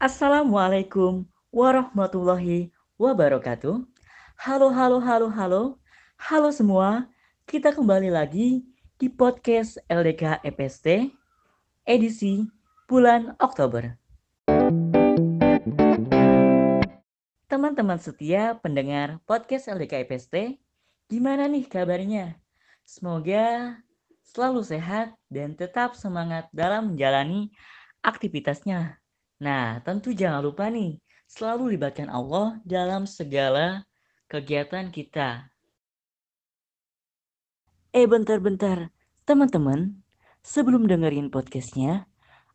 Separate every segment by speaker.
Speaker 1: Assalamualaikum warahmatullahi wabarakatuh. Halo, halo, halo, halo. Halo semua, kita kembali lagi di podcast LDK EPST edisi bulan Oktober. Teman-teman setia pendengar podcast LDK EPST, gimana nih kabarnya? Semoga selalu sehat dan tetap semangat dalam menjalani aktivitasnya Nah, tentu jangan lupa nih, selalu libatkan Allah dalam segala kegiatan kita. Eh, bentar-bentar. Teman-teman, sebelum dengerin podcastnya,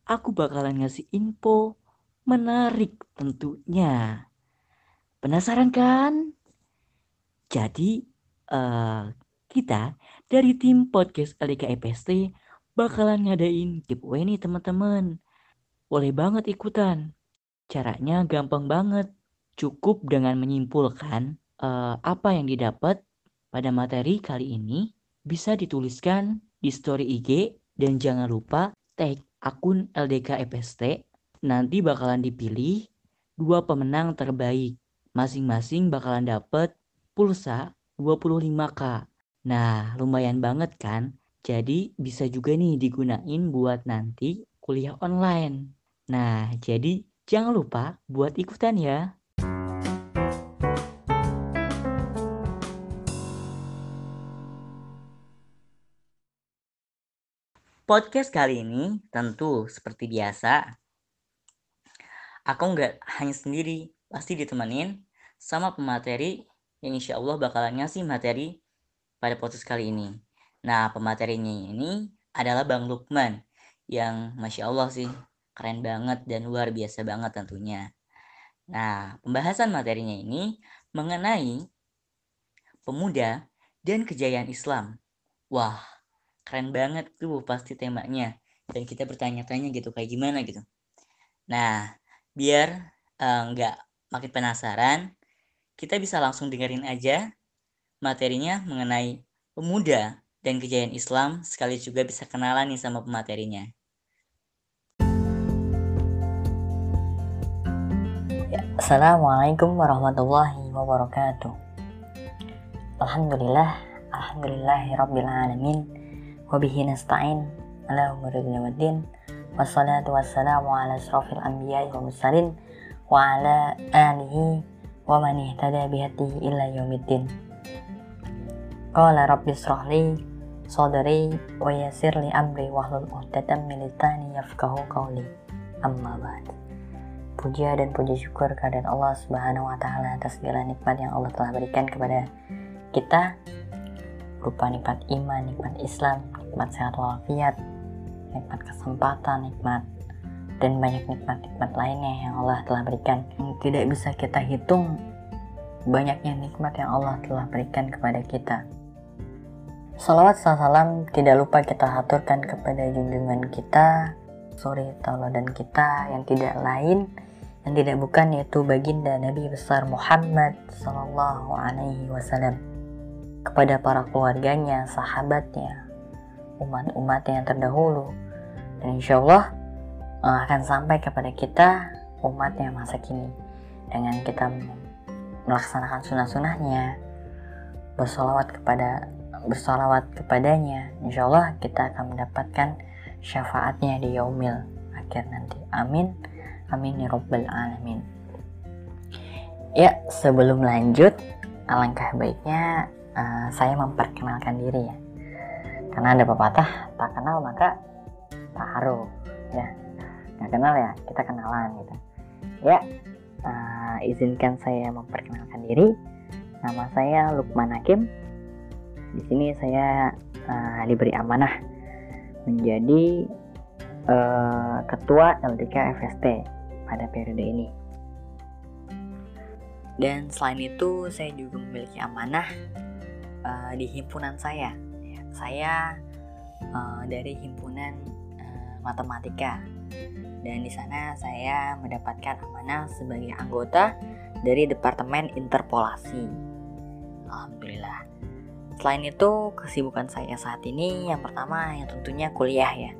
Speaker 1: aku bakalan ngasih info menarik tentunya. Penasaran kan? Jadi, uh, kita dari tim podcast LDK EPST bakalan ngadain giveaway nih teman-teman. Boleh banget ikutan. Caranya gampang banget. Cukup dengan menyimpulkan uh, apa yang didapat pada materi kali ini bisa dituliskan di story IG dan jangan lupa tag akun LDK FST. Nanti bakalan dipilih dua pemenang terbaik. Masing-masing bakalan dapat pulsa 25k. Nah, lumayan banget kan? Jadi bisa juga nih digunain buat nanti kuliah online. Nah, jadi jangan lupa buat ikutan ya. Podcast kali ini tentu seperti biasa. Aku nggak hanya sendiri, pasti ditemenin sama pemateri yang insya Allah bakalan ngasih materi pada podcast kali ini. Nah, pematerinya ini adalah Bang Lukman yang Masya Allah sih keren banget dan luar biasa banget tentunya. Nah, pembahasan materinya ini mengenai pemuda dan kejayaan Islam. Wah, keren banget tuh pasti temanya. Dan kita bertanya-tanya gitu, kayak gimana gitu. Nah, biar eh, nggak uh, makin penasaran, kita bisa langsung dengerin aja materinya mengenai pemuda dan kejayaan Islam, sekali juga bisa kenalan nih sama pematerinya.
Speaker 2: Assalamualaikum warahmatullahi wabarakatuh. Alhamdulillah Alhamdulillahi Rabbil Alamin. Wabihi nasta'in. Ala Wassalatu wassalamu ala asrafil anbiya wa mursalin. Wa ala alihi Wa man ihtada bihatihi illa yaumiddin Qala rabbi srahli Sadri Wa yasirli amri Wahlul uhdatan min yafkahu qawli. Amma ba'd puja dan puji syukur kehadirat Allah Subhanahu wa taala atas segala nikmat yang Allah telah berikan kepada kita berupa nikmat iman, nikmat Islam, nikmat sehat walafiat, nikmat kesempatan, nikmat dan banyak nikmat-nikmat lainnya yang Allah telah berikan. Tidak bisa kita hitung banyaknya nikmat yang Allah telah berikan kepada kita. Salawat salam tidak lupa kita haturkan kepada junjungan kita, suri tauladan kita yang tidak lain yang tidak bukan yaitu baginda Nabi besar Muhammad Sallallahu Alaihi Wasallam. Kepada para keluarganya, sahabatnya, umat-umat yang terdahulu. Dan insya Allah eh, akan sampai kepada kita umat yang masa kini. Dengan kita melaksanakan sunnah-sunnahnya bersolawat kepada bersolawat kepadanya insya Allah kita akan mendapatkan syafaatnya di yaumil akhir nanti amin Amin ya Rabbal Alamin. Ya, sebelum lanjut, alangkah baiknya uh, saya memperkenalkan diri ya. Karena ada pepatah, tak kenal maka tak haru. Ya, nggak kenal ya, kita kenalan gitu. Ya, uh, izinkan saya memperkenalkan diri. Nama saya Lukman Hakim. Di sini saya uh, diberi amanah menjadi uh, ketua LDK FST pada periode ini. Dan selain itu, saya juga memiliki amanah uh, di himpunan saya. Ya, saya uh, dari himpunan uh, matematika, dan di sana saya mendapatkan amanah sebagai anggota dari departemen interpolasi. Alhamdulillah. Selain itu, kesibukan saya saat ini yang pertama yang tentunya kuliah ya.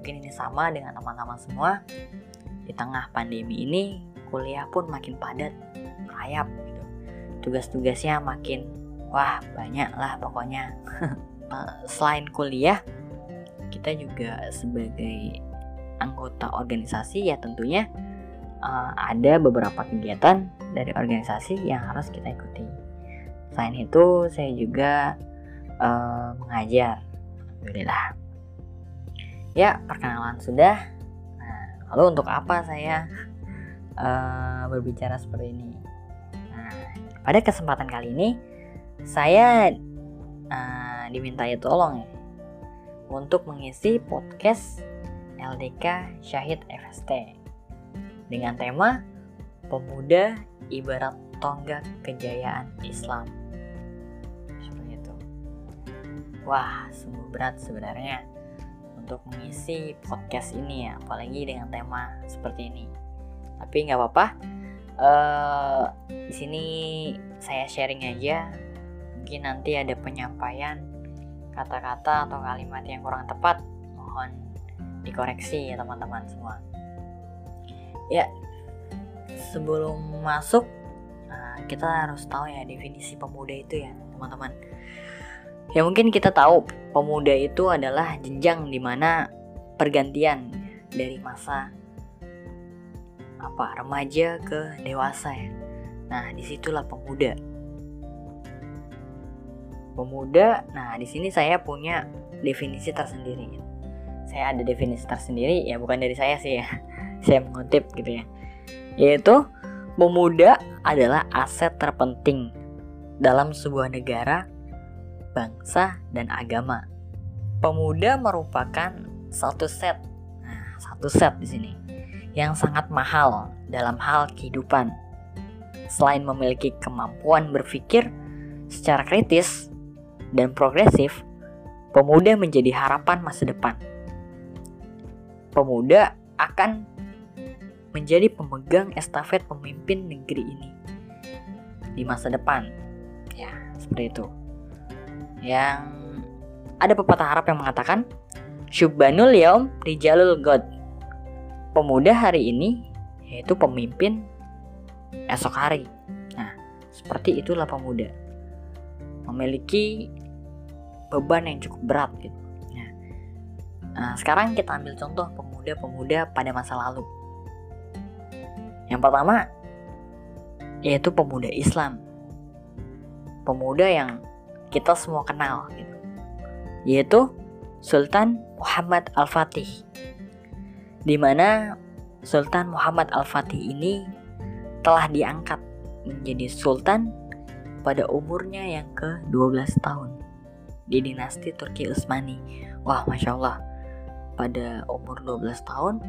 Speaker 2: Mungkin ini sama dengan teman-teman semua di tengah pandemi ini kuliah pun makin padat, rayap gitu. Tugas-tugasnya makin wah banyak lah pokoknya. Eh, selain kuliah, kita juga sebagai anggota organisasi ya tentunya uh, ada beberapa kegiatan dari organisasi yang harus kita ikuti. Selain itu, saya juga uh, mengajar. Alhamdulillah. Ya, perkenalan sudah. Nah, lalu untuk apa saya uh, berbicara seperti ini? Nah, pada kesempatan kali ini, saya uh, dimintai tolong ya untuk mengisi podcast LDK Syahid FST dengan tema Pemuda Ibarat Tonggak Kejayaan Islam. Wah, sungguh berat sebenarnya untuk mengisi podcast ini ya, apalagi dengan tema seperti ini. Tapi nggak apa-apa. Uh, di sini saya sharing aja. Mungkin nanti ada penyampaian kata-kata atau kalimat yang kurang tepat. Mohon dikoreksi ya teman-teman semua. Ya, sebelum masuk nah, kita harus tahu ya definisi pemuda itu ya teman-teman. Ya mungkin kita tahu pemuda itu adalah jenjang di mana pergantian dari masa apa remaja ke dewasa ya. Nah di situlah pemuda. Pemuda, nah di sini saya punya definisi tersendiri. Saya ada definisi tersendiri ya bukan dari saya sih ya. Saya mengutip gitu ya. Yaitu pemuda adalah aset terpenting dalam sebuah negara, bangsa, dan agama. Pemuda merupakan satu set, nah, satu set di sini yang sangat mahal dalam hal kehidupan. Selain memiliki kemampuan berpikir secara kritis dan progresif, pemuda menjadi harapan masa depan. Pemuda akan menjadi pemegang estafet pemimpin negeri ini di masa depan. Ya, seperti itu. Yang ada pepatah Arab yang mengatakan Syubbanul yaum rijalul god. Pemuda hari ini yaitu pemimpin esok hari. Nah, seperti itulah pemuda. Memiliki beban yang cukup berat gitu. Nah, nah sekarang kita ambil contoh pemuda-pemuda pada masa lalu. Yang pertama yaitu pemuda Islam. Pemuda yang kita semua kenal gitu yaitu Sultan Muhammad Al-Fatih. Di mana Sultan Muhammad Al-Fatih ini telah diangkat menjadi sultan pada umurnya yang ke-12 tahun di dinasti Turki Utsmani. Wah, Masya Allah. Pada umur 12 tahun,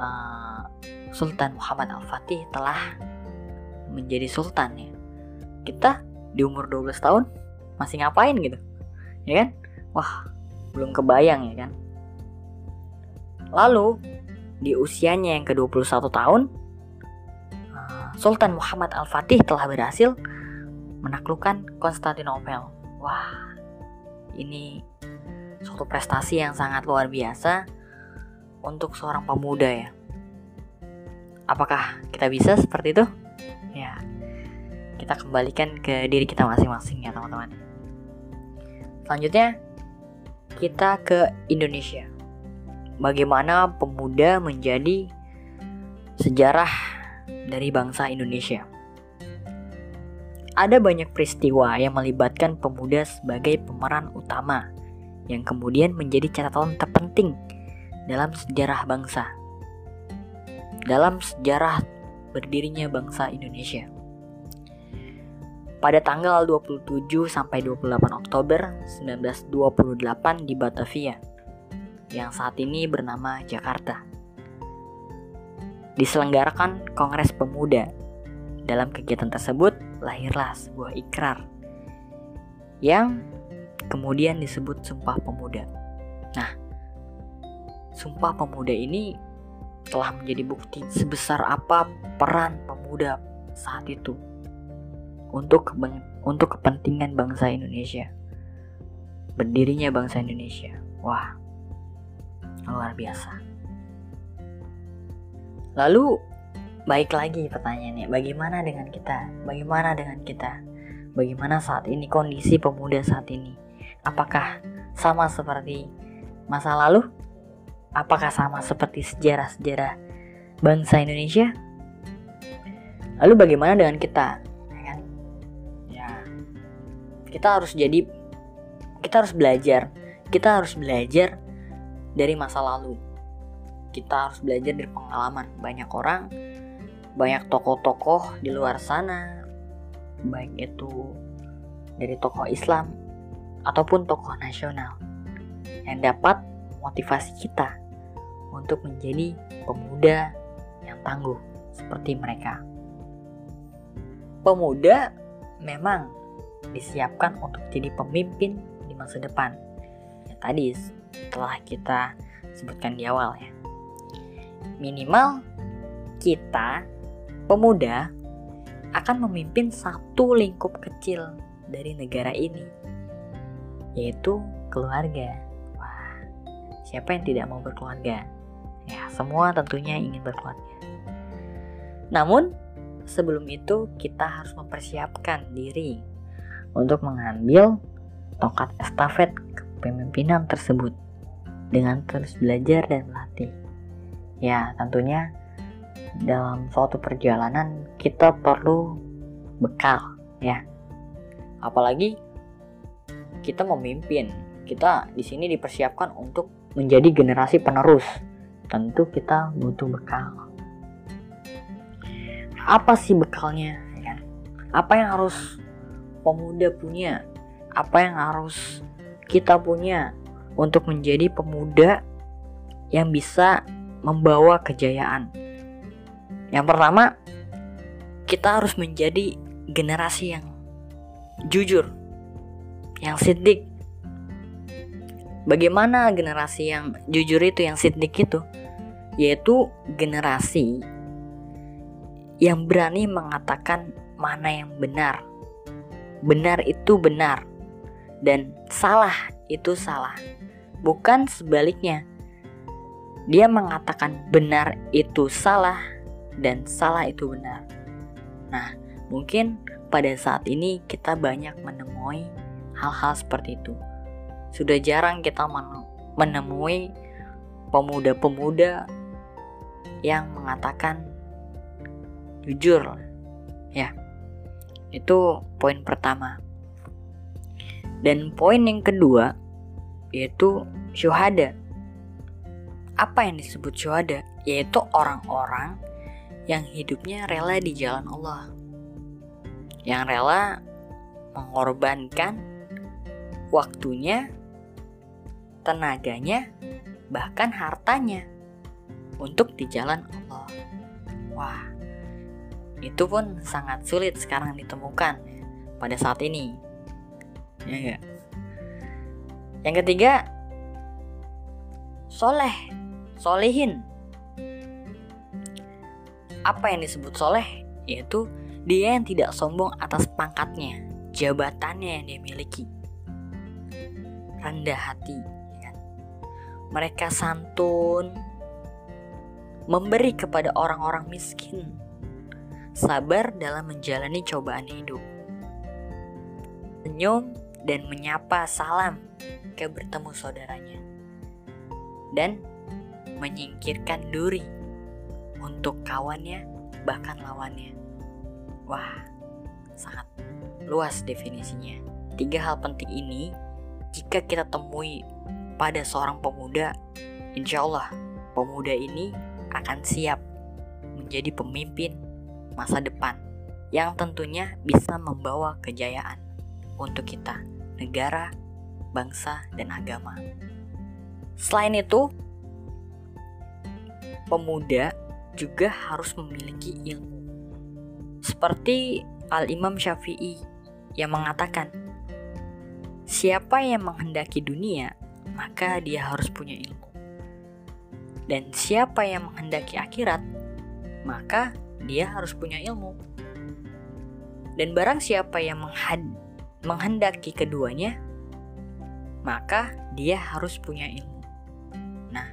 Speaker 2: uh, Sultan Muhammad Al-Fatih telah menjadi sultan ya. Kita di umur 12 tahun masih ngapain gitu? Ya kan? Wah, belum kebayang ya kan. Lalu di usianya yang ke-21 tahun, eh, Sultan Muhammad Al-Fatih telah berhasil menaklukkan Konstantinopel. Wah, ini suatu prestasi yang sangat luar biasa untuk seorang pemuda ya. Apakah kita bisa seperti itu? Ya, kita kembalikan ke diri kita masing-masing ya teman-teman. Selanjutnya, kita ke Indonesia. Bagaimana pemuda menjadi sejarah dari bangsa Indonesia. Ada banyak peristiwa yang melibatkan pemuda sebagai pemeran utama yang kemudian menjadi catatan terpenting dalam sejarah bangsa. Dalam sejarah berdirinya bangsa Indonesia pada tanggal 27 sampai 28 Oktober 1928 di Batavia yang saat ini bernama Jakarta. Diselenggarakan Kongres Pemuda. Dalam kegiatan tersebut lahirlah sebuah ikrar yang kemudian disebut Sumpah Pemuda. Nah, Sumpah Pemuda ini telah menjadi bukti sebesar apa peran pemuda saat itu untuk untuk kepentingan bangsa Indonesia. Berdirinya bangsa Indonesia. Wah. Luar biasa. Lalu baik lagi pertanyaannya, bagaimana dengan kita? Bagaimana dengan kita? Bagaimana saat ini kondisi pemuda saat ini? Apakah sama seperti masa lalu? Apakah sama seperti sejarah-sejarah bangsa Indonesia? Lalu bagaimana dengan kita? Kita harus jadi kita harus belajar. Kita harus belajar dari masa lalu. Kita harus belajar dari pengalaman banyak orang, banyak tokoh-tokoh di luar sana, baik itu dari tokoh Islam ataupun tokoh nasional yang dapat motivasi kita untuk menjadi pemuda yang tangguh seperti mereka. Pemuda memang disiapkan untuk jadi pemimpin di masa depan. Ya, tadi telah kita sebutkan di awal ya. Minimal kita pemuda akan memimpin satu lingkup kecil dari negara ini, yaitu keluarga. Wah, siapa yang tidak mau berkeluarga? Ya, semua tentunya ingin berkeluarga. Namun, sebelum itu kita harus mempersiapkan diri untuk mengambil tongkat estafet kepemimpinan tersebut dengan terus belajar dan melatih. Ya, tentunya dalam suatu perjalanan kita perlu bekal, ya. Apalagi kita memimpin, kita di sini dipersiapkan untuk menjadi generasi penerus. Tentu kita butuh bekal apa sih bekalnya ya apa yang harus pemuda punya. Apa yang harus kita punya untuk menjadi pemuda yang bisa membawa kejayaan? Yang pertama kita harus menjadi generasi yang jujur yang sidik bagaimana generasi yang jujur itu yang sidik itu? Yaitu generasi yang berani mengatakan mana yang benar. Benar itu benar, dan salah itu salah, bukan sebaliknya. Dia mengatakan benar itu salah, dan salah itu benar. Nah, mungkin pada saat ini kita banyak menemui hal-hal seperti itu. Sudah jarang kita menemui pemuda-pemuda yang mengatakan jujur ya itu poin pertama. Dan poin yang kedua yaitu syuhada. Apa yang disebut syuhada? Yaitu orang-orang yang hidupnya rela di jalan Allah. Yang rela mengorbankan waktunya tenaganya bahkan hartanya untuk di jalan Allah. Wah itu pun sangat sulit sekarang ditemukan pada saat ini. Ya enggak? Yang ketiga, soleh, solehin. Apa yang disebut soleh? Yaitu dia yang tidak sombong atas pangkatnya, jabatannya yang dia miliki. Rendah hati. Ya kan? Mereka santun, memberi kepada orang-orang miskin, sabar dalam menjalani cobaan hidup. Senyum dan menyapa salam ke bertemu saudaranya. Dan menyingkirkan duri untuk kawannya bahkan lawannya. Wah, sangat luas definisinya. Tiga hal penting ini jika kita temui pada seorang pemuda, insya Allah pemuda ini akan siap menjadi pemimpin masa depan yang tentunya bisa membawa kejayaan untuk kita, negara, bangsa, dan agama. Selain itu, pemuda juga harus memiliki ilmu. Seperti Al-Imam Syafi'i yang mengatakan, siapa yang menghendaki dunia, maka dia harus punya ilmu. Dan siapa yang menghendaki akhirat, maka dia harus punya ilmu. Dan barang siapa yang menghendaki keduanya, maka dia harus punya ilmu. Nah,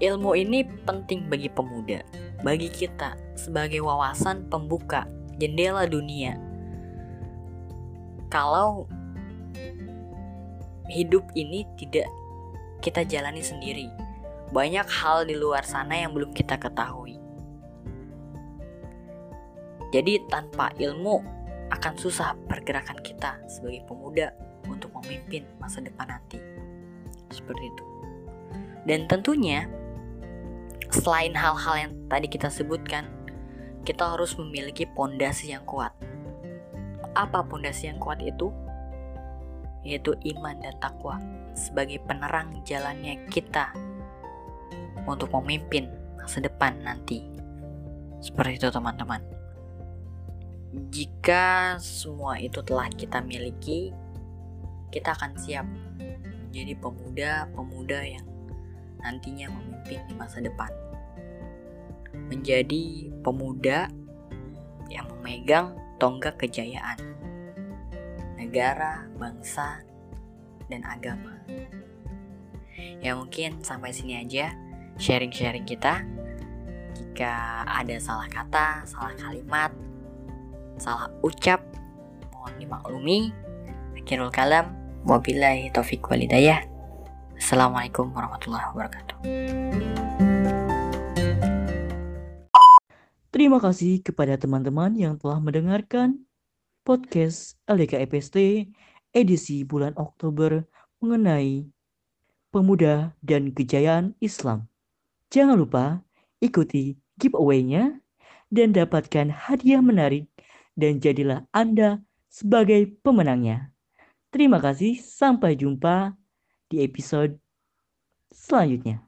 Speaker 2: ilmu ini penting bagi pemuda, bagi kita sebagai wawasan pembuka jendela dunia. Kalau hidup ini tidak kita jalani sendiri, banyak hal di luar sana yang belum kita ketahui. Jadi tanpa ilmu akan susah pergerakan kita sebagai pemuda untuk memimpin masa depan nanti. Seperti itu. Dan tentunya selain hal-hal yang tadi kita sebutkan, kita harus memiliki pondasi yang kuat. Apa pondasi yang kuat itu? Yaitu iman dan takwa sebagai penerang jalannya kita untuk memimpin masa depan nanti. Seperti itu teman-teman. Jika semua itu telah kita miliki, kita akan siap menjadi pemuda-pemuda yang nantinya memimpin di masa depan. Menjadi pemuda yang memegang tonggak kejayaan negara, bangsa, dan agama. Ya mungkin sampai sini aja sharing-sharing kita. Jika ada salah kata, salah kalimat, salah ucap, mohon dimaklumi. Akhirul kalam, wabillahi taufik walidayah. Assalamualaikum warahmatullahi wabarakatuh.
Speaker 1: Terima kasih kepada teman-teman yang telah mendengarkan podcast LDK EPST edisi bulan Oktober mengenai pemuda dan kejayaan Islam. Jangan lupa ikuti giveaway-nya dan dapatkan hadiah menarik dan jadilah Anda sebagai pemenangnya. Terima kasih, sampai jumpa di episode selanjutnya.